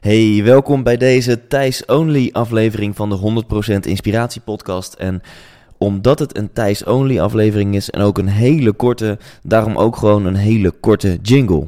Hey, welkom bij deze Thijs Only aflevering van de 100% Inspiratie podcast. En omdat het een Thijs Only aflevering is en ook een hele korte, daarom ook gewoon een hele korte jingle.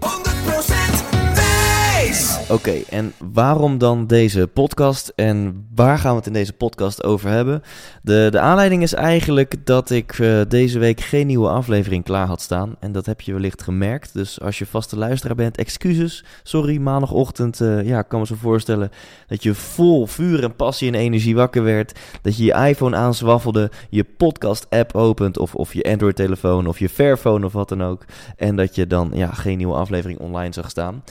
100% wijs! Oké, en waarom dan deze podcast en waar gaan we het in deze podcast over hebben? De, de aanleiding is eigenlijk dat ik eh, deze week geen nieuwe aflevering klaar had staan. En dat heb je wellicht gemerkt. Dus als je vaste luisteraar bent, excuses. Sorry, maandagochtend, eh, ja, ik kan me zo voorstellen dat je vol vuur en passie en energie wakker werd. Dat je je iPhone aanzwaffelde, je podcast-app opent of, of je Android-telefoon of je Fairphone of wat dan ook. En dat je dan ja, geen nieuwe aflevering online zag staan.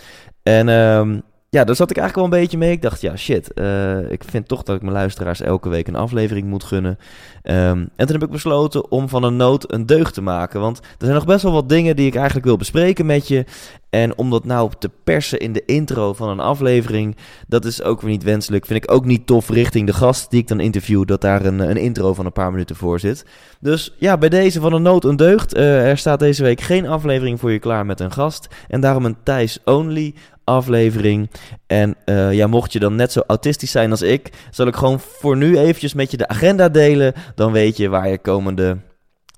En ehm, ja, daar zat ik eigenlijk wel een beetje mee. Ik dacht, ja, shit. eh, ik vind toch dat ik mijn luisteraars elke week een aflevering moet gunnen. Ehm, en toen heb ik besloten om van een nood een deugd te maken. Want er zijn nog best wel wat dingen die ik eigenlijk wil bespreken met je. En om dat nou te persen in de intro van een aflevering, dat is ook weer niet wenselijk. Vind ik ook niet tof richting de gast die ik dan interview, dat daar een, een intro van een paar minuten voor zit. Dus ja, bij deze van een nood een deugd. Eh, er staat deze week geen aflevering voor je klaar met een gast. En daarom een Thijs Only aflevering. En eh, ja, mocht je dan net zo autistisch zijn als ik, zal ik gewoon voor nu eventjes met je de agenda delen. Dan weet je waar je komende,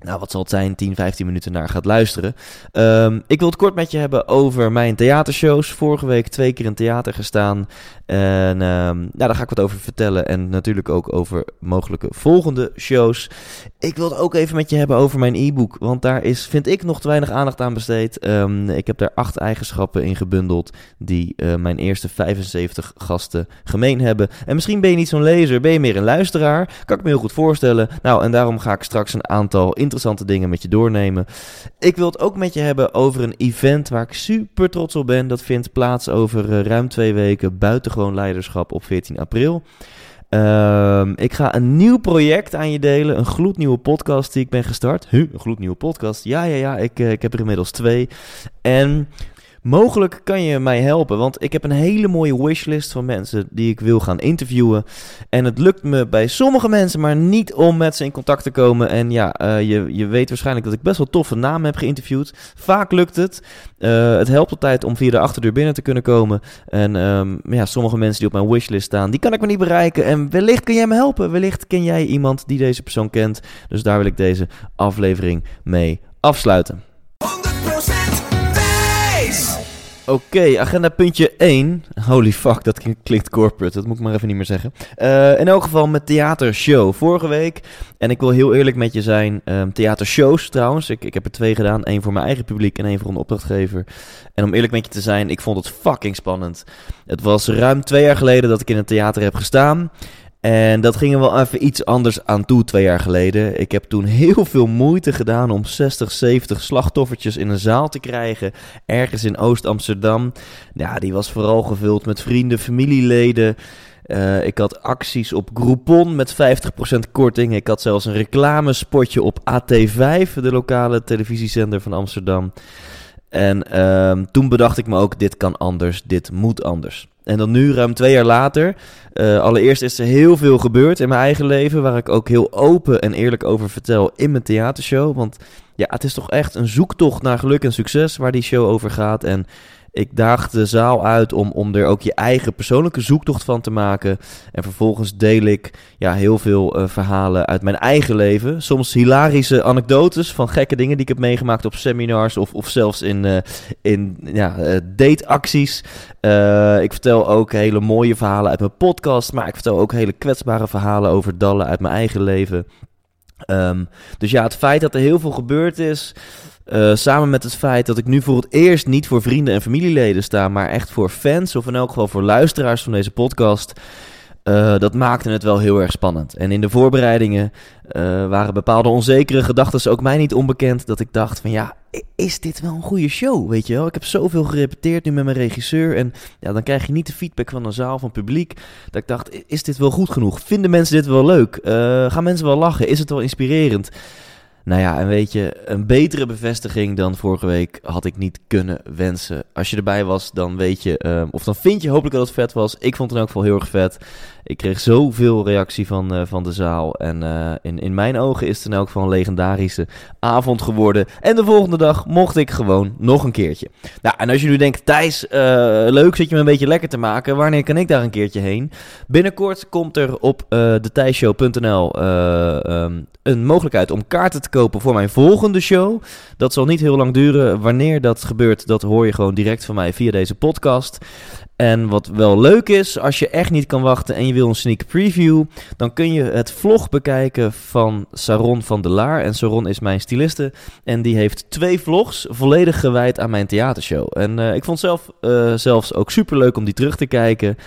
nou wat zal het zijn, 10, 15 minuten naar gaat luisteren. Ehm, ik wil het kort met je hebben over mijn theatershows. Vorige week twee keer in theater gestaan. En ehm, daar ga ik wat over vertellen. En natuurlijk ook over mogelijke volgende shows. Ik wil het ook even met je hebben over mijn e-book. Want daar is, vind ik, nog te weinig aandacht aan besteed. Ehm, ik heb daar acht eigenschappen in gebundeld. Die eh, mijn eerste 75 gasten gemeen hebben. En misschien ben je niet zo'n lezer, ben je meer een luisteraar. Kan ik me heel goed voorstellen. Nou, en daarom ga ik straks een aantal interessante dingen met je doornemen. Ik wil het ook met je hebben over een event waar ik super trots op ben. Dat vindt plaats over eh, ruim twee weken. Buitengewoon leiderschap op 14 april. Ehm, ik ga een nieuw project aan je delen. Een gloednieuwe podcast die ik ben gestart. Huh, een gloednieuwe podcast? Ja, ja, ja. Ik, eh, ik heb er inmiddels twee. En mogelijk kan je mij helpen. Want ik heb een hele mooie wishlist van mensen die ik wil gaan interviewen. En het lukt me bij sommige mensen maar niet om met ze in contact te komen. En ja, eh, je, je weet waarschijnlijk dat ik best wel toffe namen heb geïnterviewd. Vaak lukt het. Eh, het helpt altijd om via de achterdeur binnen te kunnen komen. En ehm, ja, sommige mensen die op mijn wishlist staan, die kan ik maar niet bereiken. En wellicht kun jij me helpen. Wellicht ken jij iemand die deze persoon kent. Dus daar wil ik deze aflevering mee afsluiten. Oké, agenda puntje 1. Holy fuck, dat klink- klinkt corporate. Dat moet ik maar even niet meer zeggen. Eh, in elk geval met theatershow. Vorige week, en ik wil heel eerlijk met je zijn, ehm, theatershows trouwens. Ik, ik heb er twee gedaan. één voor mijn eigen publiek en één voor een opdrachtgever. En om eerlijk met je te zijn, ik vond het fucking spannend. Het was ruim twee jaar geleden dat ik in een theater heb gestaan. En dat ging er wel even iets anders aan toe twee jaar geleden. Ik heb toen heel veel moeite gedaan om 60, 70 slachtoffertjes in een zaal te krijgen. Ergens in Oost-Amsterdam. Ja, die was vooral gevuld met vrienden, familieleden. Eh, ik had acties op Groupon met 50% korting. Ik had zelfs een reclamespotje op AT5, de lokale televisiezender van Amsterdam. En ehm, toen bedacht ik me ook, dit kan anders, dit moet anders. En dan nu, ruim twee jaar later, eh, allereerst is er heel veel gebeurd in mijn eigen leven, waar ik ook heel open en eerlijk over vertel in mijn theatershow. Want ja, het is toch echt een zoektocht naar geluk en succes waar die show over gaat. En ik daag de zaal uit om, om er ook je eigen persoonlijke zoektocht van te maken. En vervolgens deel ik ja, heel veel eh, verhalen uit mijn eigen leven. Soms hilarische anekdotes van gekke dingen die ik heb meegemaakt op seminars of, of zelfs in, eh, in ja, eh, dateacties. Ik vertel ook hele mooie verhalen uit mijn podcast, maar ik vertel ook hele kwetsbare verhalen over dallen uit mijn eigen leven. Ehm, dus ja, het feit dat er heel veel gebeurd is, eh, samen met het feit dat ik nu voor het eerst niet voor vrienden en familieleden sta, maar echt voor fans, of in elk geval voor luisteraars van deze podcast, eh, dat maakte het wel heel erg spannend. En in de voorbereidingen eh, waren bepaalde onzekere gedachten ook mij niet onbekend. Dat ik dacht van ja, is dit wel een goede show? Weet je wel, ik heb zoveel gerepeteerd nu met mijn regisseur. En ja, dan krijg je niet de feedback van een zaal, van publiek. Dat ik dacht, is dit wel goed genoeg? Vinden mensen dit wel leuk? Gaan mensen wel lachen? Is het wel inspirerend? Nou ja, en weet je, een betere bevestiging dan vorige week had ik niet kunnen wensen. Als je erbij was, dan weet je, ehm, of dan vind je hopelijk dat het vet was. Ik vond het in elk geval heel erg vet. Ik kreeg zoveel reactie van, eh, van de zaal. En eh, in, in mijn ogen is het in elk geval een legendarische avond geworden. En de volgende dag mocht ik gewoon nog een keertje. Nou, en als je nu denkt, Thijs, eh, leuk, zit je me een beetje lekker te maken. Wanneer kan ik daar een keertje heen? Binnenkort komt er op uh, thethijsshow.nl um, een mogelijkheid om kaarten te kopen voor mijn volgende show. Dat zal niet heel lang duren. Wanneer dat gebeurt, dat hoor je gewoon direct van mij via deze podcast. En wat wel leuk is, als je echt niet kan wachten en je wil een sneak preview, dan kun je het vlog bekijken van Saron van der Laar. En Saron is mijn styliste en die heeft twee vlogs volledig gewijd aan mijn theatershow. En uh, ik vond zelf uh, zelfs ook super leuk om die terug te kijken.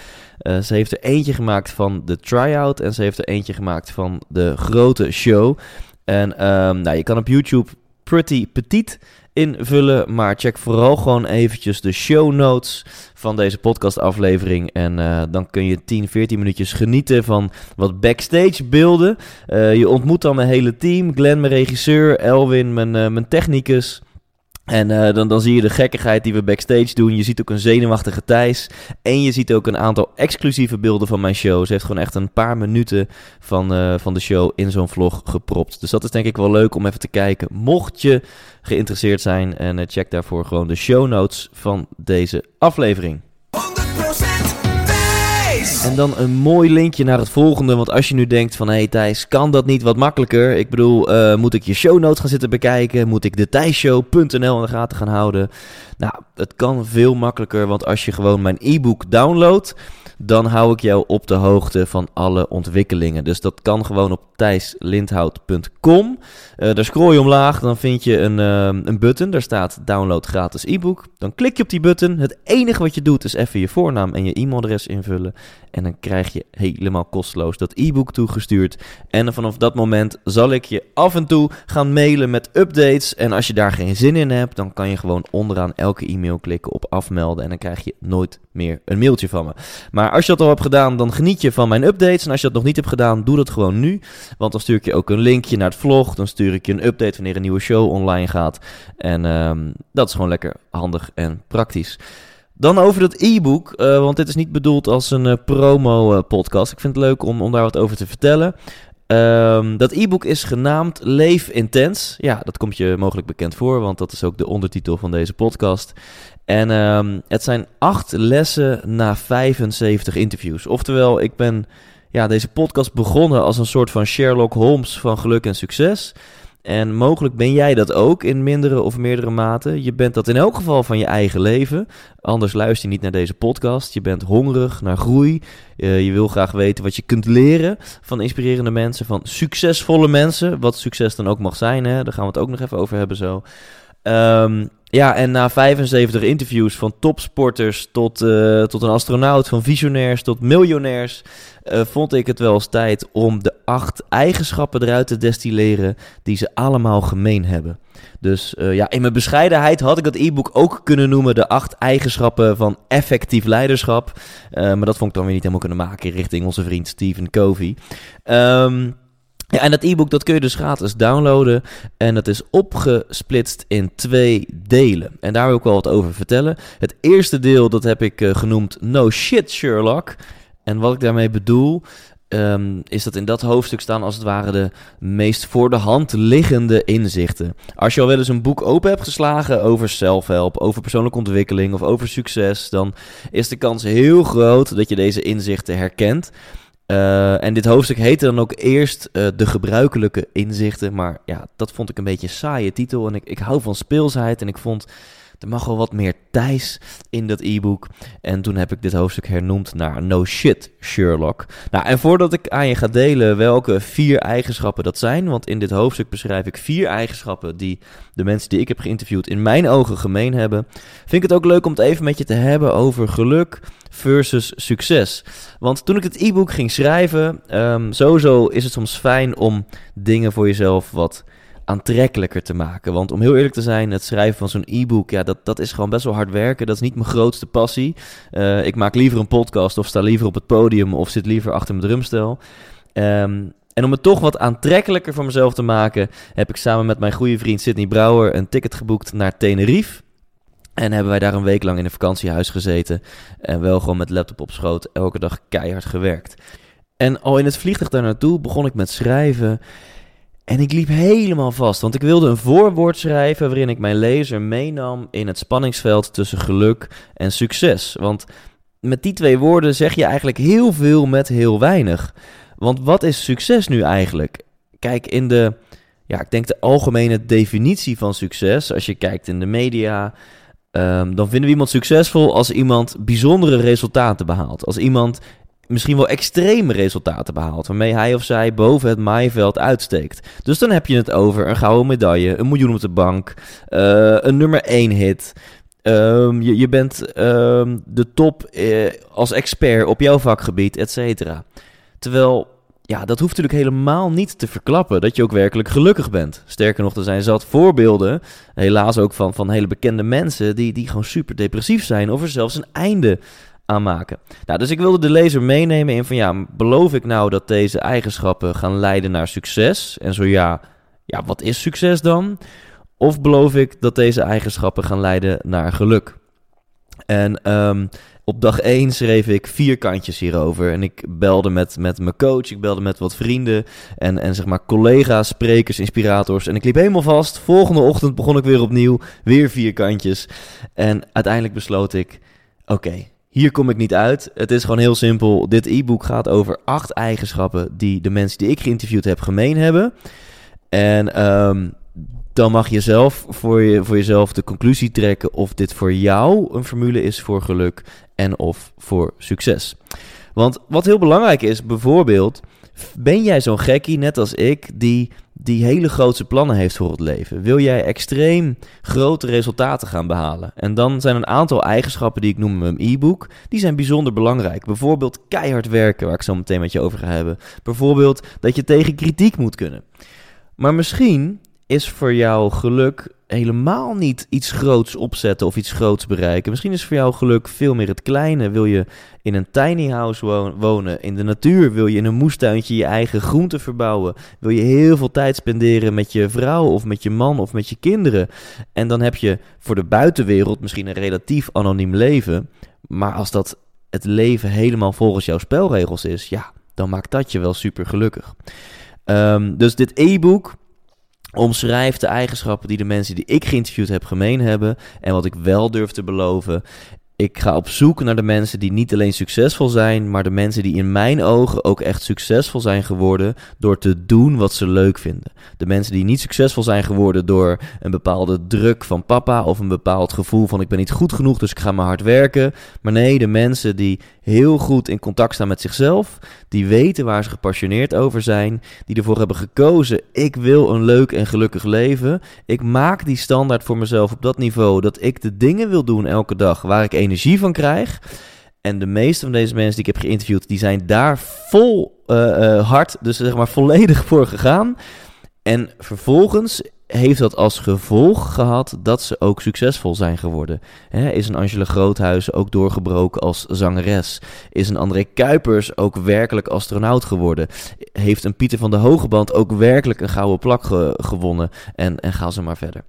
Uh, ze heeft er eentje gemaakt van de try-out en ze heeft er eentje gemaakt van de grote show. En um, nou, je kan op YouTube Pretty Petite invullen. Maar check vooral gewoon eventjes de show notes van deze podcastaflevering. En uh, dan kun je 10, 14 minuutjes genieten van wat backstage beelden. Uh, je ontmoet dan mijn hele team. Glenn, mijn regisseur. Elwin, mijn, uh, mijn technicus. En uh, dan, dan zie je de gekkigheid die we backstage doen. Je ziet ook een zenuwachtige Thijs. En je ziet ook een aantal exclusieve beelden van mijn show. Ze heeft gewoon echt een paar minuten van, uh, van de show in zo'n vlog gepropt. Dus dat is denk ik wel leuk om even te kijken. Mocht je geïnteresseerd zijn. En uh, check daarvoor gewoon de show notes van deze aflevering. 100% wijs! En dan een mooi linkje naar het volgende. Want als je nu denkt van... Hé hey Thijs, kan dat niet wat makkelijker? Ik bedoel, uh, moet ik je show notes gaan zitten bekijken? Moet ik de thijsshow.nl in de gaten gaan houden? Nou, het kan veel makkelijker. Want als je gewoon mijn e-book downloadt... Dan hou ik jou op de hoogte van alle ontwikkelingen. Dus dat kan gewoon op thijslindhout.com. Uh, daar scroll je omlaag, dan vind je een, uh, een button. Daar staat download gratis e-book. Dan klik je op die button. Het enige wat je doet is even je voornaam en je e-mailadres invullen. En dan krijg je helemaal kosteloos dat e-book toegestuurd. En vanaf dat moment zal ik je af en toe gaan mailen met updates. En als je daar geen zin in hebt, dan kan je gewoon onderaan e-mail klikken op afmelden. En dan krijg je nooit meer een mailtje van me. Maar als je dat al hebt gedaan, dan geniet je van mijn updates. En als je dat nog niet hebt gedaan, doe dat gewoon nu. Want dan stuur ik je ook een linkje naar het vlog. Dan stuur ik je een update wanneer een nieuwe show online gaat. En um, dat is gewoon lekker handig en praktisch. Dan over dat e-book, uh, want dit is niet bedoeld als een uh, promo-podcast. Ik vind het leuk om, om daar wat over te vertellen. Um, dat e-book is genaamd Leef Intens. Ja, dat komt je mogelijk bekend voor, want dat is ook de ondertitel van deze podcast. En um, het zijn acht lessen na 75 interviews. Oftewel, ik ben ja, deze podcast begonnen als een soort van Sherlock Holmes van geluk en succes. En mogelijk ben jij dat ook in mindere of meerdere mate. Je bent dat in elk geval van je eigen leven. Anders luister je niet naar deze podcast. Je bent hongerig naar groei. Uh, je wil graag weten wat je kunt leren van inspirerende mensen, van succesvolle mensen. Wat succes dan ook mag zijn, hè? daar gaan we het ook nog even over hebben zo. Um, ja, en na 75 interviews van topsporters tot, uh, tot een astronaut, van visionairs tot miljonairs, uh, vond ik het wel eens tijd om de acht eigenschappen eruit te destilleren die ze allemaal gemeen hebben. Dus uh, ja, in mijn bescheidenheid had ik dat e-book ook kunnen noemen de acht eigenschappen van effectief leiderschap. maar dat vond ik dan weer niet helemaal kunnen maken richting onze vriend Stephen Covey. Um, ja, en dat e-book dat kun je dus gratis downloaden. En dat is opgesplitst in twee delen. En daar wil ik wel wat over vertellen. Het eerste deel dat heb ik uh, genoemd No Shit Sherlock. En wat ik daarmee bedoel, um, is dat in dat hoofdstuk staan als het ware de meest voor de hand liggende inzichten. Als je al wel eens een boek open hebt geslagen over zelfhelp, over persoonlijke ontwikkeling of over succes, dan is de kans heel groot dat je deze inzichten herkent. Uh, en dit hoofdstuk heette dan ook eerst uh, de gebruikelijke inzichten. Maar ja, dat vond ik een beetje een saaie titel. En ik, ik hou van speelsheid. En ik vond er mag wel wat meer Thijs in dat e-book. En toen heb ik dit hoofdstuk hernoemd naar No Shit Sherlock. Nou, en voordat ik aan je ga delen welke vier eigenschappen dat zijn. Want in dit hoofdstuk beschrijf ik vier eigenschappen die de mensen die ik heb geïnterviewd in mijn ogen gemeen hebben. Vind ik het ook leuk om het even met je te hebben over geluk versus succes. Want toen ik het e-book ging schrijven, um, sowieso is het soms fijn om dingen voor jezelf wat aantrekkelijker te maken. Want om heel eerlijk te zijn, het schrijven van zo'n e-book, ja, dat, dat is gewoon best wel hard werken. Dat is niet mijn grootste passie. Uh, ik maak liever een podcast of sta liever op het podium of zit liever achter mijn drumstel. Um, En om het toch wat aantrekkelijker voor mezelf te maken, heb ik samen met mijn goede vriend Sidney Brouwer een ticket geboekt naar Tenerife. En hebben wij daar een week lang in een vakantiehuis gezeten. En wel gewoon met laptop op schoot, elke dag keihard gewerkt. En al in het vliegtuig daar naartoe begon ik met schrijven. En ik liep helemaal vast, want ik wilde een voorwoord schrijven waarin ik mijn lezer meenam in het spanningsveld tussen geluk en succes. Want met die twee woorden zeg je eigenlijk heel veel met heel weinig. Want wat is succes nu eigenlijk? Kijk, in de, ja, ik denk de algemene definitie van succes, als je kijkt in de media, ehm, dan vinden we iemand succesvol als iemand bijzondere resultaten behaalt. Als iemand misschien wel extreme resultaten behaalt, waarmee hij of zij boven het maaiveld uitsteekt. Dus dan heb je het over een gouden medaille, een miljoen op de bank, uh, een nummer 1 hit. Um, je, je, bent um, de top uh, als expert op jouw vakgebied, et cetera. Terwijl, ja, dat hoeft natuurlijk helemaal niet te verklappen dat je ook werkelijk gelukkig bent. Sterker nog, er zijn zat voorbeelden, helaas ook van, van hele bekende mensen, die, die gewoon super depressief zijn of er zelfs een einde aanmaken. Nou, dus ik wilde de lezer meenemen in van ja, beloof ik nou dat deze eigenschappen gaan leiden naar succes? En zo ja, ja, wat is succes dan? Of beloof ik dat deze eigenschappen gaan leiden naar geluk? En um, op dag 1 schreef ik vier kantjes hierover. En ik belde met, met mijn coach, ik belde met wat vrienden en, en zeg maar collega's, sprekers, inspirators. En ik liep helemaal vast. Volgende ochtend begon ik weer opnieuw, weer vier kantjes. En uiteindelijk besloot ik, oké, hier kom ik niet uit. Het is gewoon heel simpel. Dit e-book gaat over acht eigenschappen die de mensen die ik geïnterviewd heb gemeen hebben. En um, dan mag je zelf voor, je voor jezelf de conclusie trekken of dit voor jou een formule is voor geluk en of voor succes. Want wat heel belangrijk is, bijvoorbeeld, ben jij zo'n gekkie, net als ik, die, die hele grootse plannen heeft voor het leven? Wil jij extreem grote resultaten gaan behalen? En dan zijn een aantal eigenschappen die ik noem in mijn e-book, die zijn bijzonder belangrijk. Bijvoorbeeld keihard werken, waar ik zo meteen met je over ga hebben. Bijvoorbeeld dat je tegen kritiek moet kunnen. Maar misschien is voor jou geluk helemaal niet iets groots opzetten of iets groots bereiken. Misschien is voor jou geluk veel meer het kleine. Wil je in een tiny house wonen, in de natuur? Wil je in een moestuintje je eigen groenten verbouwen? Wil je heel veel tijd spenderen met je vrouw of met je man of met je kinderen? En dan heb je voor de buitenwereld misschien een relatief anoniem leven. Maar als dat het leven helemaal volgens jouw spelregels is, ja, dan maakt dat je wel super gelukkig. Um, dus dit e-book omschrijft de eigenschappen die de mensen die ik geïnterviewd heb gemeen hebben. En wat ik wel durf te beloven. Ik ga op zoek naar de mensen die niet alleen succesvol zijn, maar de mensen die in mijn ogen ook echt succesvol zijn geworden door te doen wat ze leuk vinden. De mensen die niet succesvol zijn geworden door een bepaalde druk van papa of een bepaald gevoel van ik ben niet goed genoeg, dus ik ga maar hard werken. Maar nee, de mensen die heel goed in contact staan met zichzelf, die weten waar ze gepassioneerd over zijn, die ervoor hebben gekozen: ik wil een leuk en gelukkig leven. Ik maak die standaard voor mezelf op dat niveau dat ik de dingen wil doen elke dag waar ik energie van krijg. En de meeste van deze mensen die ik heb geïnterviewd, die zijn daar vol uh, uh, hard, dus zeg maar volledig voor gegaan. En vervolgens heeft dat als gevolg gehad dat ze ook succesvol zijn geworden. is een Angela Groothuis ook doorgebroken als zangeres? Is een André Kuipers ook werkelijk astronaut geworden? Heeft een Pieter van de Hogeband ook werkelijk een gouden plak ge gewonnen? En, en ga ze maar verder.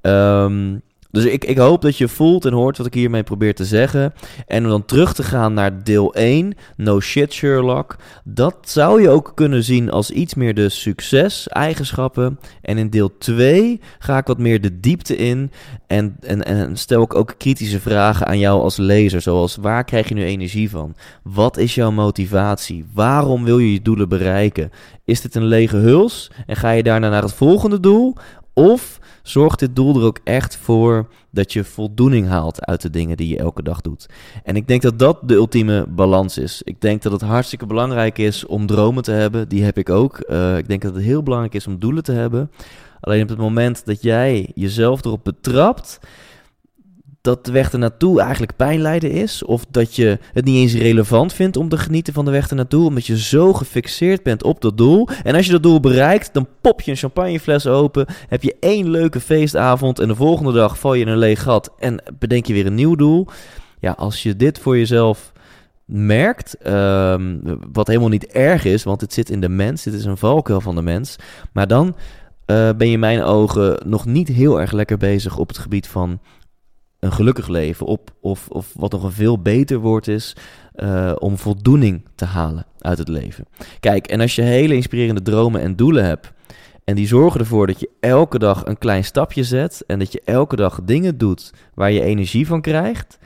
Um, dus ik, ik hoop dat je voelt en hoort wat ik hiermee probeer te zeggen. En om dan terug te gaan naar deel 1, No Shit Sherlock. Dat zou je ook kunnen zien als iets meer de succes-eigenschappen. En in deel 2 ga ik wat meer de diepte in. En, en, en stel ik ook kritische vragen aan jou als lezer. Zoals waar krijg je nu energie van? Wat is jouw motivatie? Waarom wil je je doelen bereiken? Is dit een lege huls? En ga je daarna naar het volgende doel? Of zorgt dit doel er ook echt voor dat je voldoening haalt uit de dingen die je elke dag doet? En ik denk dat dat de ultieme balans is. Ik denk dat het hartstikke belangrijk is om dromen te hebben. Die heb ik ook. Uh, ik denk dat het heel belangrijk is om doelen te hebben. Alleen op het moment dat jij jezelf erop betrapt dat de weg ernaartoe eigenlijk pijnlijden is. Of dat je het niet eens relevant vindt om te genieten van de weg ernaartoe. Omdat je zo gefixeerd bent op dat doel. En als je dat doel bereikt, dan pop je een champagnefles open. Heb je één leuke feestavond. En de volgende dag val je in een leeg gat. En bedenk je weer een nieuw doel. Ja, als je dit voor jezelf merkt, ehm, wat helemaal niet erg is, want het zit in de mens, dit is een valkuil van de mens, maar dan eh, ben je in mijn ogen nog niet heel erg lekker bezig op het gebied van een gelukkig leven, op, of, of wat nog een veel beter woord is, eh, om voldoening te halen uit het leven. Kijk, en als je hele inspirerende dromen en doelen hebt, en die zorgen ervoor dat je elke dag een klein stapje zet en dat je elke dag dingen doet waar je energie van krijgt.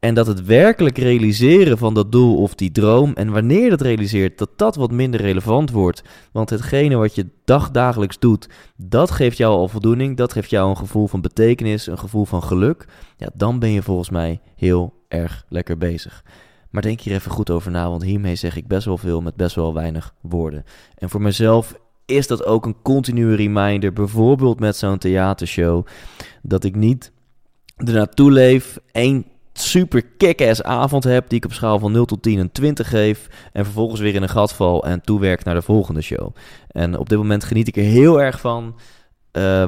En dat het werkelijk realiseren van dat doel of die droom, en wanneer je dat realiseert, dat dat wat minder relevant wordt. Want hetgene wat je dagdagelijks doet, dat geeft jou al voldoening, dat geeft jou een gevoel van betekenis, een gevoel van geluk. Ja, dan ben je volgens mij heel erg lekker bezig. Maar denk hier even goed over na, want hiermee zeg ik best wel veel met best wel weinig woorden. En voor mezelf is dat ook een continue reminder, bijvoorbeeld met zo'n theatershow, dat ik niet ernaartoe leef, één super kick-ass avond heb, die ik op schaal van 0 tot 10 een 20 geef, en vervolgens weer in een gat val en toewerk naar de volgende show. En op dit moment geniet ik er heel erg van. Uh,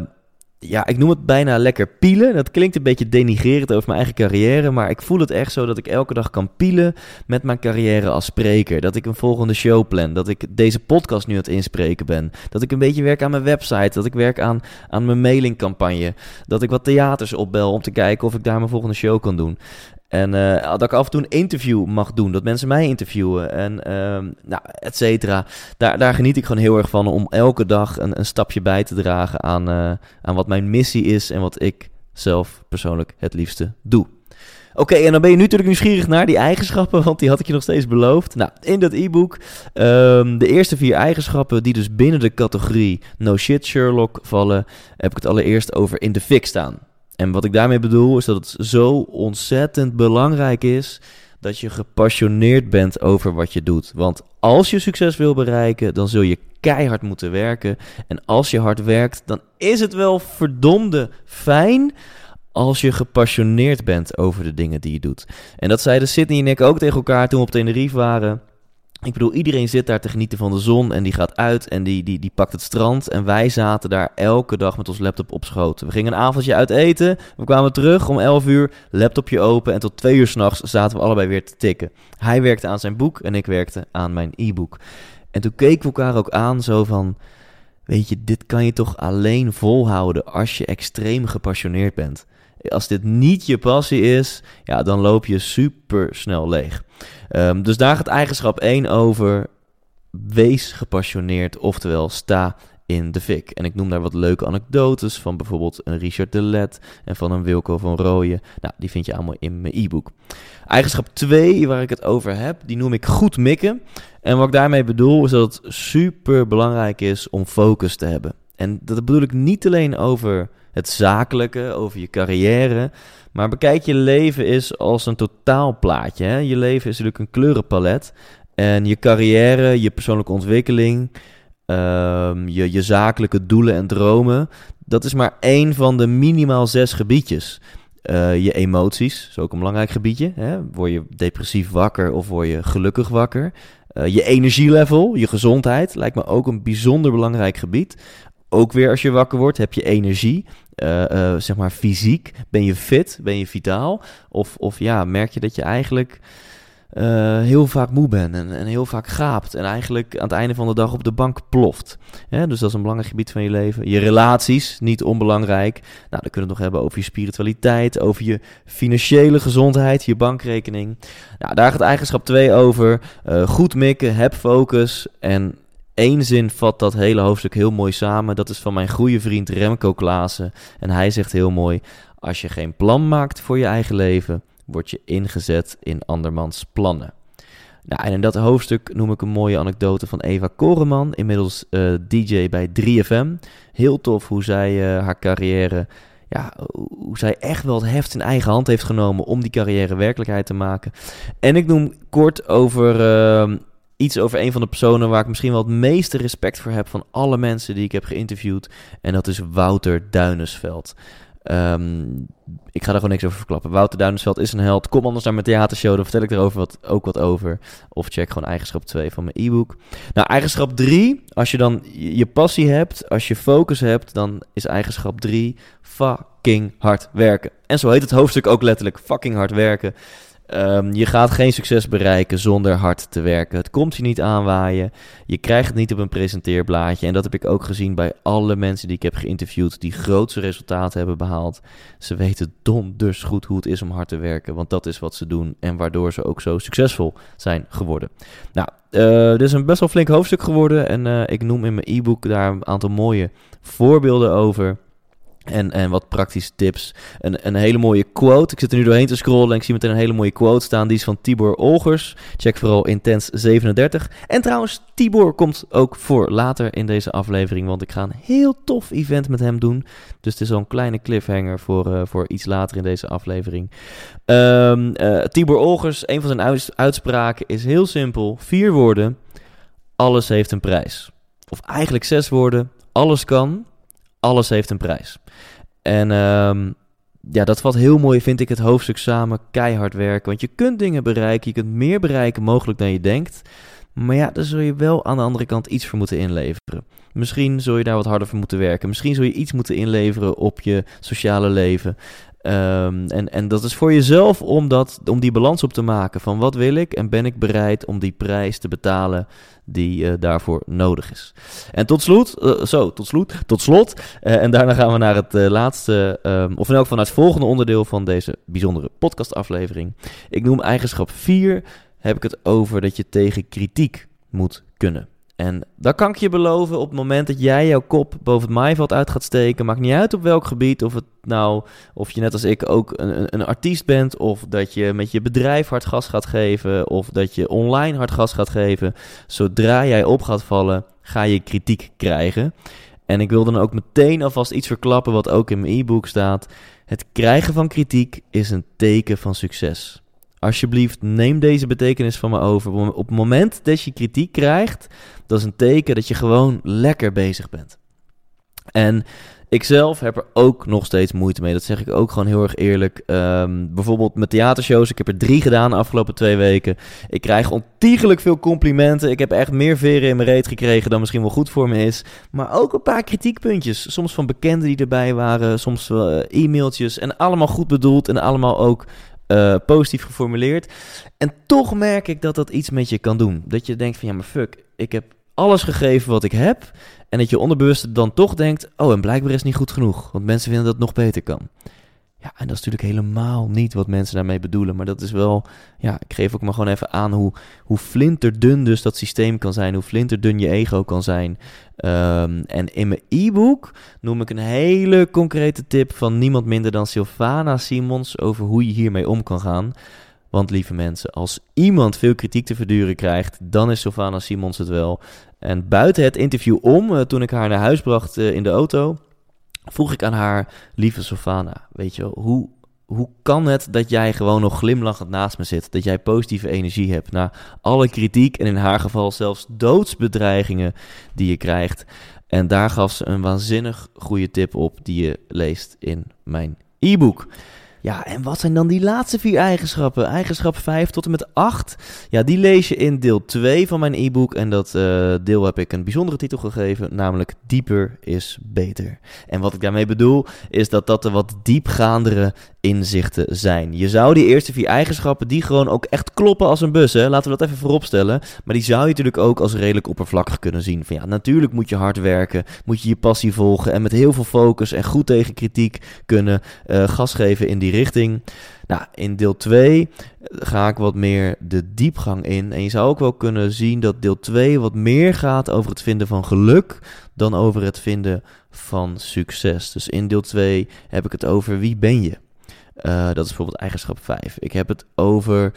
ja, ik noem het bijna lekker pielen. Dat klinkt een beetje denigrerend over mijn eigen carrière, maar ik voel het echt zo dat ik elke dag kan pielen met mijn carrière als spreker. Dat ik een volgende show plan, dat ik deze podcast nu aan het inspreken ben. Dat ik een beetje werk aan mijn website, dat ik werk aan, aan mijn mailingcampagne. Dat ik wat theaters opbel om te kijken of ik daar mijn volgende show kan doen. En uh, dat ik af en toe een interview mag doen. Dat mensen mij interviewen. En uh, nou, et cetera. Daar, daar geniet ik gewoon heel erg van. Om elke dag een, een stapje bij te dragen aan, uh, aan wat mijn missie is. En wat ik zelf persoonlijk het liefste doe. Oké, en dan ben je nu natuurlijk nieuwsgierig naar die eigenschappen, want die had ik je nog steeds beloofd. Nou, in dat e-book, um, de eerste vier eigenschappen die dus binnen de categorie No Shit Sherlock vallen, heb ik het allereerst over in de fik staan. En wat ik daarmee bedoel is dat het zo ontzettend belangrijk is dat je gepassioneerd bent over wat je doet. Want als je succes wil bereiken, dan zul je keihard moeten werken. En als je hard werkt, dan is het wel verdomde fijn als je gepassioneerd bent over de dingen die je doet. En dat zeiden Sydney en ik ook tegen elkaar toen we op Tenerife waren. Ik bedoel, iedereen zit daar te genieten van de zon en die gaat uit en die, die, die pakt het strand. En wij zaten daar elke dag met ons laptop op schoten. We gingen een avondje uit eten, we kwamen terug om 11 uur, laptopje open en tot 2 uur s'nachts zaten we allebei weer te tikken. Hij werkte aan zijn boek en ik werkte aan mijn e-book. En toen keken we elkaar ook aan zo van, weet je, dit kan je toch alleen volhouden als je extreem gepassioneerd bent. Als dit niet je passie is, ja, dan loop je super snel leeg. Um, dus daar gaat eigenschap 1 over. Wees gepassioneerd, oftewel sta in de fik. En ik noem daar wat leuke anekdotes van bijvoorbeeld een Richard de Let en van een Wilco van Rooyen. Nou, die vind je allemaal in mijn e-book. Eigenschap 2, waar ik het over heb, die noem ik goed mikken. En wat ik daarmee bedoel, is dat het super belangrijk is om focus te hebben. En dat bedoel ik niet alleen over het zakelijke, over je carrière. Maar bekijk je leven eens als een totaalplaatje. Hè? Je leven is natuurlijk een kleurenpalet. En je carrière, je persoonlijke ontwikkeling, um, je, je zakelijke doelen en dromen, dat is maar één van de minimaal zes gebiedjes. Uh, je emoties is ook een belangrijk gebiedje. Hè? Word je depressief wakker of word je gelukkig wakker? Uh, je energielevel, je gezondheid, lijkt me ook een bijzonder belangrijk gebied. Ook weer als je wakker wordt, heb je energie. Uh, uh, zeg maar fysiek. Ben je fit? Ben je vitaal? Of, of ja, merk je dat je eigenlijk uh, heel vaak moe bent en, en, heel vaak gaapt. En eigenlijk aan het einde van de dag op de bank ploft. Ja, dus dat is een belangrijk gebied van je leven. Je relaties, niet onbelangrijk. Nou, dan kunnen we het nog hebben over je spiritualiteit, over je financiële gezondheid, je bankrekening. Nou, daar gaat eigenschap 2 over. goed mikken, heb focus en Eén zin vat dat hele hoofdstuk heel mooi samen. Dat is van mijn goede vriend Remco Klaassen. En hij zegt heel mooi: Als je geen plan maakt voor je eigen leven, word je ingezet in andermans plannen. Nou, en in dat hoofdstuk noem ik een mooie anekdote van Eva Koreman, inmiddels eh, DJ bij 3FM. Heel tof hoe zij uh, haar carrière, ja, hoe zij echt wel het heft in eigen hand heeft genomen om die carrière werkelijkheid te maken. En ik noem kort over uh, iets over een van de personen waar ik misschien wel het meeste respect voor heb van alle mensen die ik heb geïnterviewd. En dat is Wouter Duinesveld. Um, ik ga daar gewoon niks over verklappen. Wouter Duinesveld is een held. Kom anders naar mijn theatershow, dan vertel ik erover wat, ook wat over. Of check gewoon eigenschap 2 van mijn e-book. Nou, eigenschap 3, als je dan je passie hebt, als je focus hebt, dan is eigenschap 3 fucking hard werken. En zo heet het hoofdstuk ook letterlijk, fucking hard werken. Ehm, je gaat geen succes bereiken zonder hard te werken. Het komt je niet aanwaaien. Je krijgt het niet op een presenteerblaadje. En dat heb ik ook gezien bij alle mensen die ik heb geïnterviewd die grootste resultaten hebben behaald. Ze weten donders goed hoe het is om hard te werken, want dat is wat ze doen en waardoor ze ook zo succesvol zijn geworden. Nou, uh, dit is een best wel flink hoofdstuk geworden en uh, ik noem in mijn e-book daar een aantal mooie voorbeelden over. En, en wat praktische tips. Een, een hele mooie quote. Ik zit er nu doorheen te scrollen en ik zie meteen een hele mooie quote staan. Die is van Tibor Olgers. Check vooral Intens 37. En trouwens, Tibor komt ook voor later in deze aflevering. Want ik ga een heel tof event met hem doen. Dus het is al een kleine cliffhanger voor, uh, voor iets later in deze aflevering. Um, uh, Tibor Olgers, een van zijn uitspraken is heel simpel. Vier woorden. Alles heeft een prijs. Of eigenlijk zes woorden. Alles kan alles heeft een prijs. En um, ja, dat valt heel mooi, vind ik, het hoofdstuk samen. Keihard werken. Want je kunt dingen bereiken. Je kunt meer bereiken mogelijk dan je denkt. Maar ja, daar zul je wel aan de andere kant iets voor moeten inleveren. Misschien zul je daar wat harder voor moeten werken. Misschien zul je iets moeten inleveren op je sociale leven. Um, en, en dat is voor jezelf om, dat, om die balans op te maken van wat wil ik en ben ik bereid om die prijs te betalen die uh, daarvoor nodig is. En tot slot, uh, zo, tot slot, tot slot. Uh, en daarna gaan we naar het laatste, um, of in elk geval het volgende onderdeel van deze bijzondere podcastaflevering. Ik noem eigenschap 4, heb ik het over dat je tegen kritiek moet kunnen. En dat kan ik je beloven op het moment dat jij jouw kop boven het maaiveld uit gaat steken. Maakt niet uit op welk gebied. Of, het nou, of je net als ik ook een, een, artiest bent. Of dat je met je bedrijf hard gas gaat geven. Of dat je online hard gas gaat geven. Zodra jij op gaat vallen, ga je kritiek krijgen. En ik wil dan ook meteen alvast iets verklappen wat ook in mijn e-book staat. Het krijgen van kritiek is een teken van succes. Alsjeblieft, neem deze betekenis van me over. Op het moment dat je kritiek krijgt, dat is een teken dat je gewoon lekker bezig bent. En ik zelf heb er ook nog steeds moeite mee. Dat zeg ik ook gewoon heel erg eerlijk. Um, bijvoorbeeld met theatershows. Ik heb er drie gedaan de afgelopen twee weken. Ik krijg ontiegelijk veel complimenten. Ik heb echt meer veren in mijn reet gekregen dan misschien wel goed voor me is. Maar ook een paar kritiekpuntjes. Soms van bekenden die erbij waren. Soms uh, e-mailtjes. En allemaal goed bedoeld. En allemaal ook uh, positief geformuleerd. En toch merk ik dat dat iets met je kan doen. Dat je denkt van ja, maar fuck, ik heb alles gegeven wat ik heb. En dat je onderbewust dan toch denkt: oh, en blijkbaar is het niet goed genoeg. Want mensen vinden dat het nog beter kan. Ja, en dat is natuurlijk helemaal niet wat mensen daarmee bedoelen. Maar dat is wel, ja, ik geef ook maar gewoon even aan hoe, hoe flinterdun dus dat systeem kan zijn. Hoe flinterdun je ego kan zijn. Um, en in mijn e-book noem ik een hele concrete tip van niemand minder dan Sylvana Simons over hoe je hiermee om kan gaan. Want lieve mensen, als iemand veel kritiek te verduren krijgt, dan is Sylvana Simons het wel. En buiten het interview om, uh, toen ik haar naar huis bracht uh, in de auto, vroeg ik aan haar, lieve Sylvana, weet je hoe, hoe kan het dat jij gewoon nog glimlachend naast me zit? Dat jij positieve energie hebt na alle kritiek en in haar geval zelfs doodsbedreigingen die je krijgt. En daar gaf ze een waanzinnig goede tip op die je leest in mijn e-book. Ja, en wat zijn dan die laatste vier eigenschappen? Eigenschap 5 tot en met 8. Ja, die lees je in deel 2 van mijn e-book. En dat uh, deel heb ik een bijzondere titel gegeven, namelijk Dieper is beter. En wat ik daarmee bedoel, is dat dat de wat diepgaandere inzichten zijn. Je zou die eerste vier eigenschappen, die gewoon ook echt kloppen als een bus, hè? laten we dat even vooropstellen. Maar die zou je natuurlijk ook als redelijk oppervlakkig kunnen zien. Van ja, natuurlijk moet je hard werken, moet je je passie volgen en met heel veel focus en goed tegen kritiek kunnen uh, gas geven in die richting. Nou, in deel 2 ga ik wat meer de diepgang in. En je zou ook wel kunnen zien dat deel 2 wat meer gaat over het vinden van geluk dan over het vinden van succes. Dus in deel 2 heb ik het over wie ben je. Uh, dat is bijvoorbeeld eigenschap 5. Ik heb het over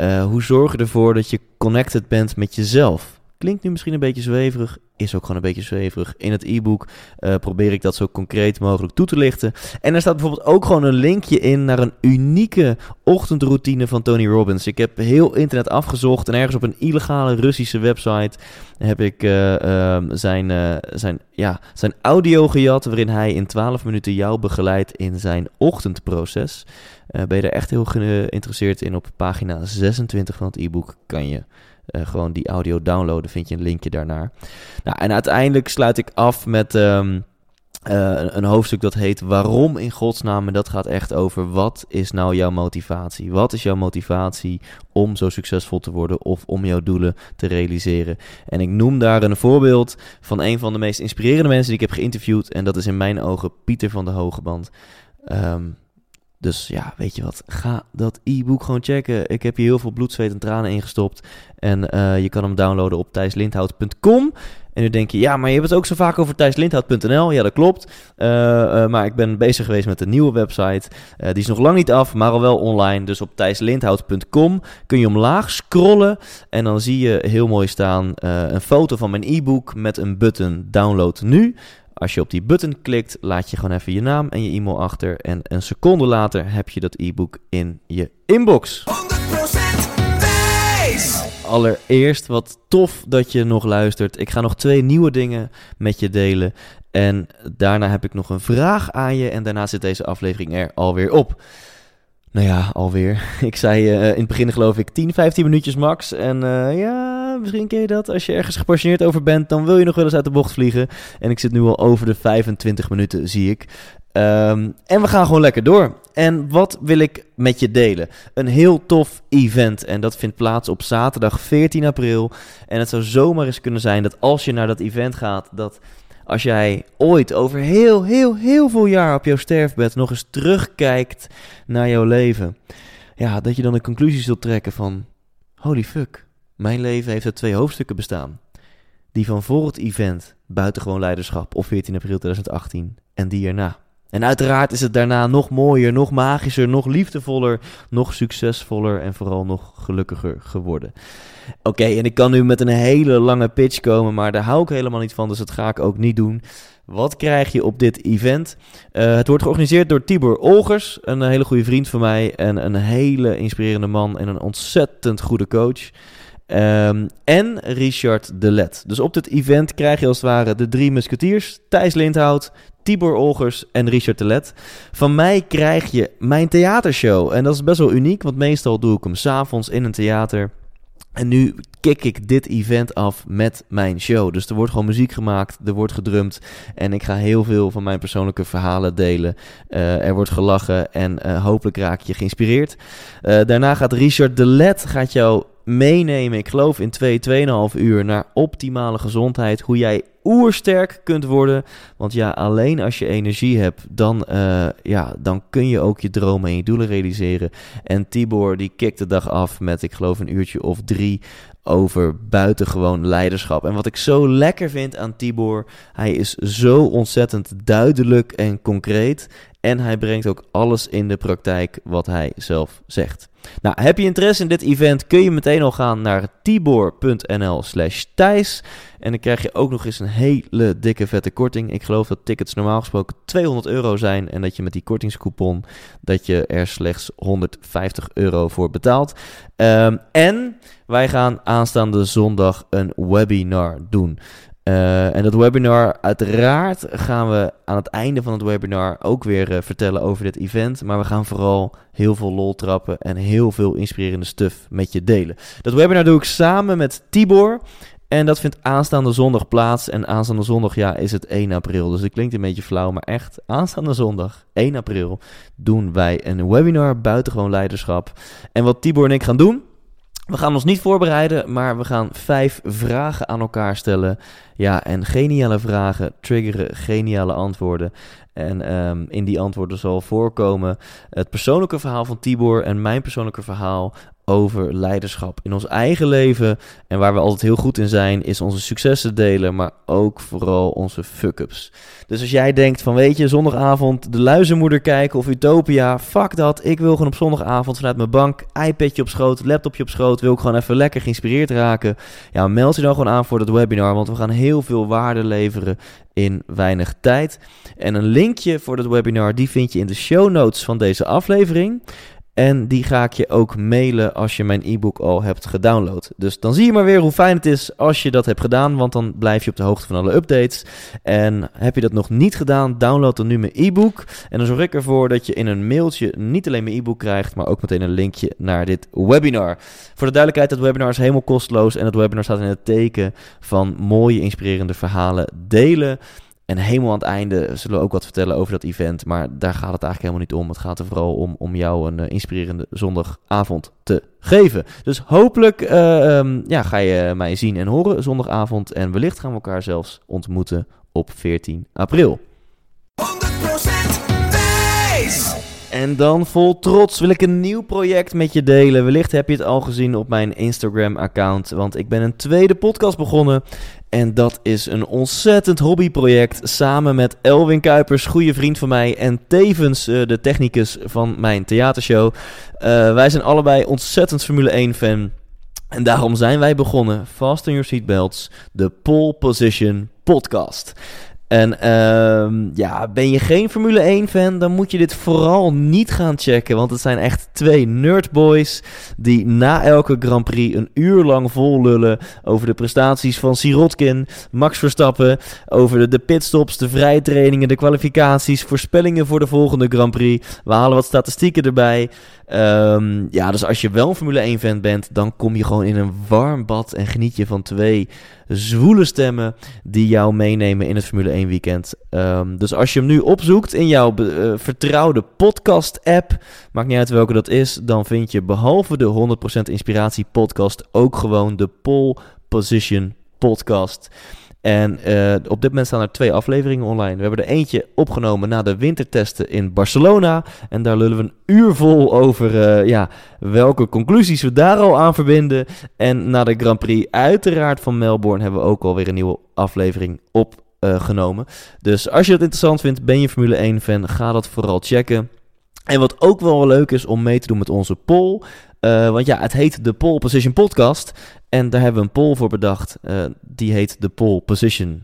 uh, hoe zorg je ervoor dat je connected bent met jezelf. Klinkt nu misschien een beetje zweverig, is ook gewoon een beetje zweverig. In het e-book uh, probeer ik dat zo concreet mogelijk toe te lichten. En er staat bijvoorbeeld ook gewoon een linkje in naar een unieke ochtendroutine van Tony Robbins. Ik heb heel internet afgezocht en ergens op een illegale Russische website heb ik uh, uh, zijn, uh, zijn, ja, zijn audio gejat, waarin hij in 12 minuten jou begeleidt in zijn ochtendproces. Ben je er echt heel geïnteresseerd in? Op pagina 26 van het e-book kan je uh, gewoon die audio downloaden, vind je een linkje daarnaar. Nou, en uiteindelijk sluit ik af met um, eh, een hoofdstuk dat heet Waarom in godsnaam? En dat gaat echt over wat is nou jouw motivatie? Wat is jouw motivatie om zo succesvol te worden of om jouw doelen te realiseren? En ik noem daar een voorbeeld van een van de meest inspirerende mensen die ik heb geïnterviewd. En dat is in mijn ogen Pieter van de Hogeband. Ehm, dus ja, weet je wat? Ga dat e-book gewoon checken. Ik heb hier heel veel bloed, zweet en tranen ingestopt. En uh, je kan hem downloaden op thijslindhout.com. En nu denk je, ja, maar je hebt het ook zo vaak over thijslindhout.nl. Ja, dat klopt. Uh, uh, maar ik ben bezig geweest met een nieuwe website. die is nog lang niet af, maar al wel online. Dus op thijslindhout.com kun je omlaag scrollen. En dan zie je heel mooi staan een foto van mijn e-book met een button download nu. Als je op die button klikt, laat je gewoon even je naam en je e-mail achter. En een seconde later heb je dat e-book in je inbox. 100% wijs. Allereerst, wat tof dat je nog luistert. Ik ga nog twee nieuwe dingen met je delen. En daarna heb ik nog een vraag aan je. En daarna zit deze aflevering er alweer op. Nou ja, alweer. Ik zei uh, in het begin geloof ik 10, 15 minuutjes max. En uh, ja, misschien ken je dat. Als je ergens gepassioneerd over bent, dan wil je nog wel eens uit de bocht vliegen. En ik zit nu al over de 25 minuten, zie ik. Um, en we gaan gewoon lekker door. En wat wil ik met je delen? Een heel tof event. En dat vindt plaats op zaterdag 14 april. En het zou zomaar eens kunnen zijn dat als je naar dat event gaat, dat als jij ooit over heel, heel, heel veel jaar op jouw sterfbed nog eens terugkijkt naar jouw leven, ja, dat je dan de conclusie zult trekken van: holy fuck, mijn leven heeft uit twee hoofdstukken bestaan. Die van voor het event, buitengewoon leiderschap, op 14 april 2018, en die erna. En uiteraard is het daarna nog mooier, nog magischer, nog liefdevoller, nog succesvoller en vooral nog gelukkiger geworden. Oké, en ik kan nu met een hele lange pitch komen, maar daar hou ik helemaal niet van, dus dat ga ik ook niet doen. Wat krijg je op dit event? Uh, het wordt georganiseerd door Tibor Olgers, een hele goede vriend van mij en een hele inspirerende man en een ontzettend goede coach. Um, en Richard de Let. Dus op dit event krijg je als het ware de drie musketiers: Thijs Lindhout, Tibor Olgers en Richard de Let. Van mij krijg je mijn theatershow. En dat is best wel uniek, want meestal doe ik hem s'avonds in een theater. En nu kick ik dit event af met mijn show. Dus er wordt gewoon muziek gemaakt, er wordt gedrumd. En ik ga heel veel van mijn persoonlijke verhalen delen. Uh, er wordt gelachen en uh, hopelijk raak je geïnspireerd. Uh, daarna gaat Richard de Let gaat jou meenemen, ik geloof in 2, 2,5 uur, naar optimale gezondheid. Hoe jij oersterk kunt worden. Want ja, alleen als je energie hebt, dan, uh, ja, dan kun je ook je dromen en je doelen realiseren. En Tibor die kikt de dag af met, ik geloof, een uurtje of drie over buitengewoon leiderschap. En wat ik zo lekker vind aan Tibor, hij is zo ontzettend duidelijk en concreet. En hij brengt ook alles in de praktijk wat hij zelf zegt. Nou, heb je interesse in dit event, kun je meteen al gaan naar tibor.nl slash Thijs. En dan krijg je ook nog eens een hele dikke vette korting. Ik geloof dat tickets normaal gesproken 200 euro zijn. En dat je met die kortingscoupon, dat je er slechts 150 euro voor betaalt. Um, en wij gaan aanstaande zondag een webinar doen. Uh, en dat webinar, uiteraard gaan we aan het einde van het webinar ook weer uh, vertellen over dit event. Maar we gaan vooral heel veel lol trappen en heel veel inspirerende stuff met je delen. Dat webinar doe ik samen met Tibor. En dat vindt aanstaande zondag plaats. En aanstaande zondag, ja, is het 1 april. Dus het klinkt een beetje flauw, maar echt, aanstaande zondag, 1 april, doen wij een webinar buitengewoon leiderschap. En wat Tibor en ik gaan doen, we gaan ons niet voorbereiden, maar we gaan vijf vragen aan elkaar stellen. Ja, en geniale vragen triggeren geniale antwoorden. En um, in die antwoorden zal voorkomen het persoonlijke verhaal van Tibor en mijn persoonlijke verhaal over leiderschap in ons eigen leven. En waar we altijd heel goed in zijn, is onze successen delen, maar ook vooral onze fuck-ups. Dus als jij denkt van, weet je, zondagavond de luizenmoeder kijken of Utopia, fuck dat. Ik wil gewoon op zondagavond vanuit mijn bank, iPadje op schoot, laptopje op schoot, wil ik gewoon even lekker geïnspireerd raken. Ja, meld je dan gewoon aan voor dat webinar, want we gaan heel veel waarde leveren in weinig tijd. En een linkje voor dat webinar, die vind je in de show notes van deze aflevering. En die ga ik je ook mailen als je mijn e-book al hebt gedownload. Dus dan zie je maar weer hoe fijn het is als je dat hebt gedaan. Want dan blijf je op de hoogte van alle updates. En heb je dat nog niet gedaan, download dan nu mijn e-book. En dan zorg ik ervoor dat je in een mailtje niet alleen mijn e-book krijgt, maar ook meteen een linkje naar dit webinar. Voor de duidelijkheid, dat webinar is helemaal kosteloos. En het webinar staat in het teken van mooie, inspirerende verhalen delen En helemaal aan het einde zullen we ook wat vertellen over dat event. Maar daar gaat het eigenlijk helemaal niet om. Het gaat er vooral om om jou een eh, inspirerende zondagavond te geven. Dus hopelijk eh, ehm, ja, ga je mij zien en horen zondagavond. En wellicht gaan we elkaar zelfs ontmoeten op 14 april. 100% wijs. En dan vol trots wil ik een nieuw project met je delen. Wellicht heb je het al gezien op mijn Instagram-account, want ik ben een tweede podcast begonnen. En dat is een ontzettend hobbyproject samen met Elwin Kuipers, goede vriend van mij en tevens eh, de technicus van mijn theatershow. Eh, wij zijn allebei ontzettend Formule 1 fan. En daarom zijn wij begonnen, Fasten Your Seatbelts, de Pole Position Podcast. En ehm, ja, ben je geen Formule 1 fan, dan moet je dit vooral niet gaan checken. Want het zijn echt twee nerdboys die na elke Grand Prix een uur lang vol lullen over de prestaties van Sirotkin, Max Verstappen, over de, pitstops, de vrije trainingen, de kwalificaties, voorspellingen voor de volgende Grand Prix. We halen wat statistieken erbij. Ehm, ja, dus als je wel een Formule 1 fan bent, dan kom je gewoon in een warm bad en geniet je van twee zwoele stemmen die jou meenemen in het Formule 1 weekend. Ehm, dus als je hem nu opzoekt in jouw eh, vertrouwde podcast-app, maakt niet uit welke dat is, dan vind je behalve de 100% Inspiratie podcast ook gewoon de Pole Position podcast. En uh, op dit moment staan er twee afleveringen online. We hebben er eentje opgenomen na de wintertesten in Barcelona. En daar lullen we een uur vol over uh, ja, welke conclusies we daar al aan verbinden. En na de Grand Prix uiteraard van Melbourne hebben we ook alweer een nieuwe aflevering opgenomen. Uh, dus als je dat interessant vindt, ben je Formule 1 fan, ga dat vooral checken. En wat ook wel leuk is om mee te doen met onze poll. Uh, want ja, het heet de Pole Position Podcast. En daar hebben we een poll voor bedacht. Uh, die heet de Pole Position.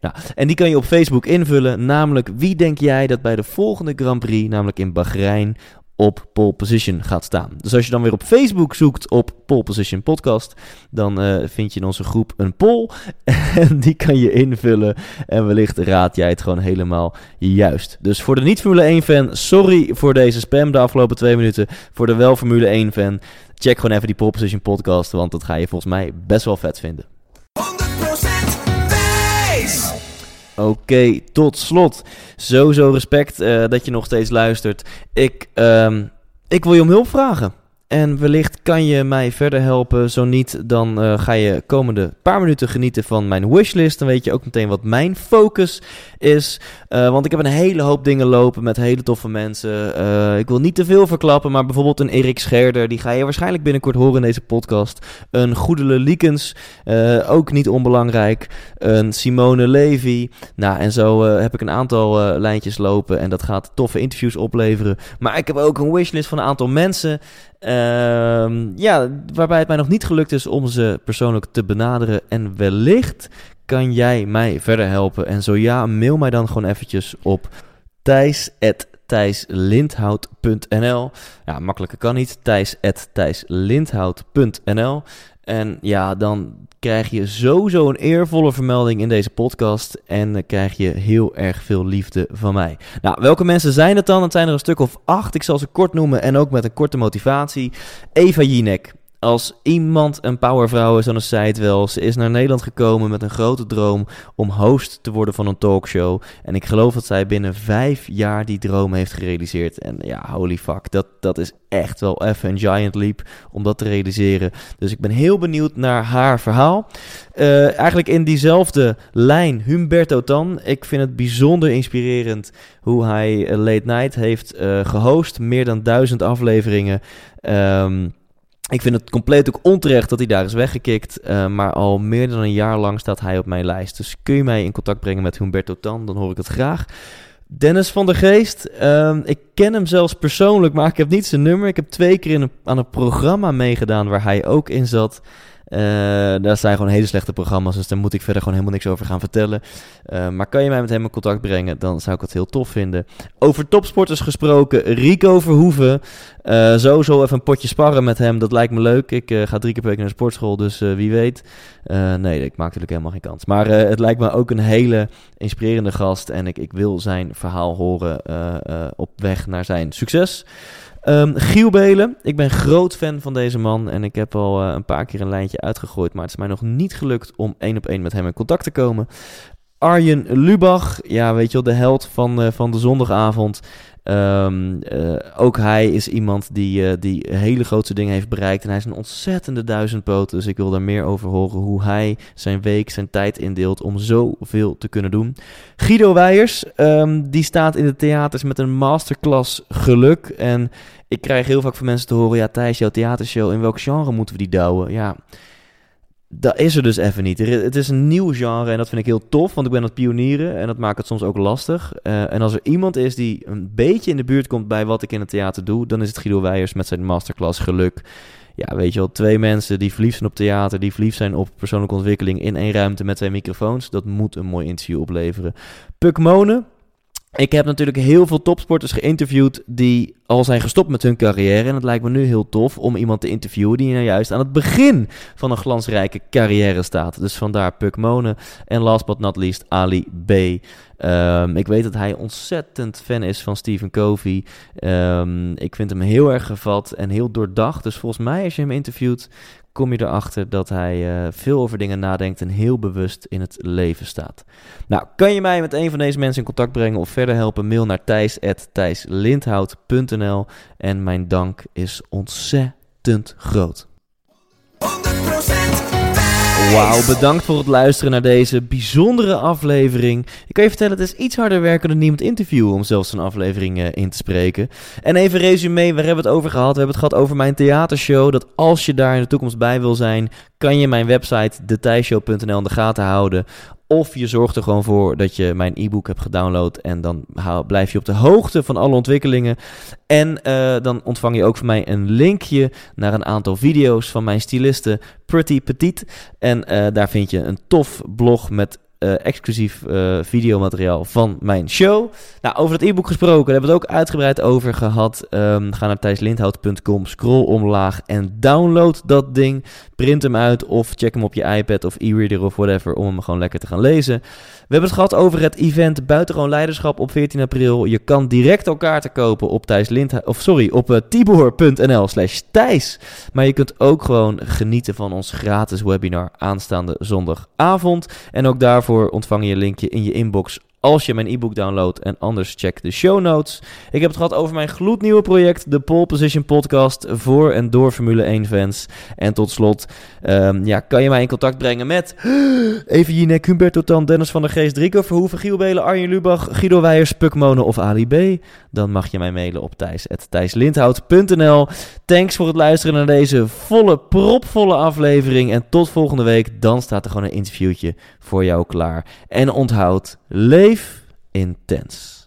Nou, en die kan je op Facebook invullen. Namelijk, wie denk jij dat bij de volgende Grand Prix, namelijk in Bahrein, op pole position gaat staan. Dus als je dan weer op Facebook zoekt op pole position podcast, dan uh, vind je in onze groep een poll en die kan je invullen en wellicht raad jij het gewoon helemaal juist. Dus voor de niet Formule 1 fan, sorry voor deze spam de afgelopen twee minuten. Voor de wel Formule 1 fan, check gewoon even die pole position podcast, want dat ga je volgens mij best wel vet vinden. Oké, tot slot. Sowieso respect uh, dat je nog steeds luistert. Ik, um, ik wil je om hulp vragen. En wellicht kan je mij verder helpen. Zo niet, dan uh, ga je komende paar minuten genieten van mijn wishlist. Dan weet je ook meteen wat mijn focus is. Uh, want ik heb een hele hoop dingen lopen met hele toffe mensen. Uh, ik wil niet te veel verklappen, maar bijvoorbeeld een Erik Scherder. Die ga je waarschijnlijk binnenkort horen in deze podcast. Een Goedele Liekens, ook niet onbelangrijk. Een Simone Levy. Nou, en zo heb ik een aantal lijntjes lopen. En dat gaat toffe interviews opleveren. Maar ik heb ook een wishlist van een aantal mensen. Uh, ja, waarbij het mij nog niet gelukt is om ze persoonlijk te benaderen. En wellicht kan jij mij verder helpen. En zo ja, mail mij dan gewoon eventjes op thijs.thijslindhout.nl Ja, makkelijker kan niet. thijs.thijslindhout.nl En ja, dan krijg je sowieso een eervolle vermelding in deze podcast. En dan krijg je heel erg veel liefde van mij. Nou, welke mensen zijn het dan? Het zijn er een stuk of acht. Ik zal ze kort noemen en ook met een korte motivatie. Eva Jinek. Als iemand een powervrouw is, dan is zij het wel. Ze is naar Nederland gekomen met een grote droom om host te worden van een talkshow. En ik geloof dat zij binnen vijf jaar die droom heeft gerealiseerd. En ja, holy fuck, dat, dat is echt wel even een giant leap om dat te realiseren. Dus ik ben heel benieuwd naar haar verhaal. Uh, eigenlijk in diezelfde lijn, Humberto Tan. Ik vind het bijzonder inspirerend hoe hij Late Night heeft uh, gehost. Meer dan duizend afleveringen. Um, ik vind het compleet ook onterecht dat hij daar is weggekikt. Uh, maar al meer dan een jaar lang staat hij op mijn lijst. Dus kun je mij in contact brengen met Humberto Tan, dan hoor ik het graag. Dennis van der Geest, uh, ik ken hem zelfs persoonlijk, maar ik heb niet zijn nummer. Ik heb twee keer in een, aan een programma meegedaan waar hij ook in zat. Uh, daar zijn gewoon hele slechte programma's, dus daar moet ik verder gewoon helemaal niks over gaan vertellen. Uh, maar kan je mij met hem in contact brengen, dan zou ik het heel tof vinden. Over topsporters gesproken, Rico Verhoeven. Uh, sowieso even een potje sparren met hem, dat lijkt me leuk. Ik ga drie keer per week naar de sportschool, dus wie weet. nee, ik maak natuurlijk helemaal geen kans. Maar het lijkt me ook een hele inspirerende gast en ik, ik wil zijn verhaal horen op weg naar zijn succes. Um, Giel Belen, ik ben groot fan van deze man en ik heb al uh, een paar keer een lijntje uitgegooid, maar het is mij nog niet gelukt om één op één met hem in contact te komen. Arjen Lubach, ja, weet je wel, de held van, eh, van de zondagavond. Ehm, eh, ook hij is iemand die, eh, die hele grote dingen heeft bereikt. En hij is een ontzettende duizendpoot. Dus ik wil daar meer over horen hoe hij zijn week, zijn tijd indeelt om zoveel te kunnen doen. Guido Weijers, ehm, die staat in de theaters met een masterclass geluk. En ik krijg heel vaak van mensen te horen: ja, Thijs, jouw theatershow, in welk genre moeten we die douwen? Ja. Dat is er dus even niet. Het is een nieuw genre en dat vind ik heel tof, want ik ben het pionieren en dat maakt het soms ook lastig. Eh, en als er iemand is die een beetje in de buurt komt bij wat ik in het theater doe, dan is het Guido Weijers met zijn masterclass Geluk. Ja, weet je wel, twee mensen die verliefd zijn op theater, die verliefd zijn op persoonlijke ontwikkeling in één ruimte met twee microfoons. Dat moet een mooi interview opleveren. Puk Monen. Ik heb natuurlijk heel veel topsporters geïnterviewd die al zijn gestopt met hun carrière. En het lijkt me nu heel tof om iemand te interviewen die nou juist aan het begin van een glansrijke carrière staat. Dus vandaar Puk Monen. En last but not least Ali B. Ehm, ik weet dat hij ontzettend fan is van Stephen Covey. Ehm, ik vind hem heel erg gevat en heel doordacht. Dus volgens mij, als je hem interviewt, kom je erachter dat hij eh, veel over dingen nadenkt en heel bewust in het leven staat. Nou, kan je mij met een van deze mensen in contact brengen of verder helpen? Mail naar thijs.thijslindhout.nl en mijn dank is ontzettend groot. 100% wijs. Wauw, bedankt voor het luisteren naar deze bijzondere aflevering. Ik kan je vertellen, het is iets harder werken dan iemand interviewen om zelfs een aflevering eh, in te spreken. En even resume, waar hebben we het over gehad? We hebben het gehad over mijn theatershow. Dat als je daar in de toekomst bij wil zijn, kan je mijn website detijshow.nl in de gaten houden. Of je zorgt er gewoon voor dat je mijn e-book hebt gedownload. En dan blijf je op de hoogte van alle ontwikkelingen. En eh, dan ontvang je ook van mij een linkje naar een aantal video's van mijn styliste Pretty Petite. En eh, daar vind je een tof blog met eh, exclusief eh, videomateriaal van mijn show. Nou, over het e-book gesproken, daar hebben we het ook uitgebreid over gehad. Ehm, ga naar thijslindhout.com, scroll omlaag en download dat ding. Print hem uit of check hem op je iPad of e-reader of whatever om hem gewoon lekker te gaan lezen. We hebben het gehad over het event Buitengewoon Leiderschap op 14 april. Je kan direct elkaar te kopen op Thijs Lindhout, of sorry, op uh, tibor.nl slash Thijs. Maar je kunt ook gewoon genieten van ons gratis webinar aanstaande zondagavond. En ook daarvoor ontvang je linkje in je inbox als je mijn e-book downloadt. En anders check de show notes. Ik heb het gehad over mijn gloednieuwe project, de Pole Position Podcast voor en door Formule 1 fans. En tot slot, ehm, ja, kan je mij in contact brengen met Even Jinek, Humberto Tan, Dennis van der Geest, Rico Verhoeven, Giel Belen, Arjen Lubach, Guido Weijers, Puk Monen of Ali B. Dan mag je mij mailen op thijs.thijslindhout.nl. Thanks voor het luisteren naar deze volle, propvolle aflevering. En tot volgende week, dan staat er gewoon een interviewtje voor jou klaar. En onthoud, leef intens.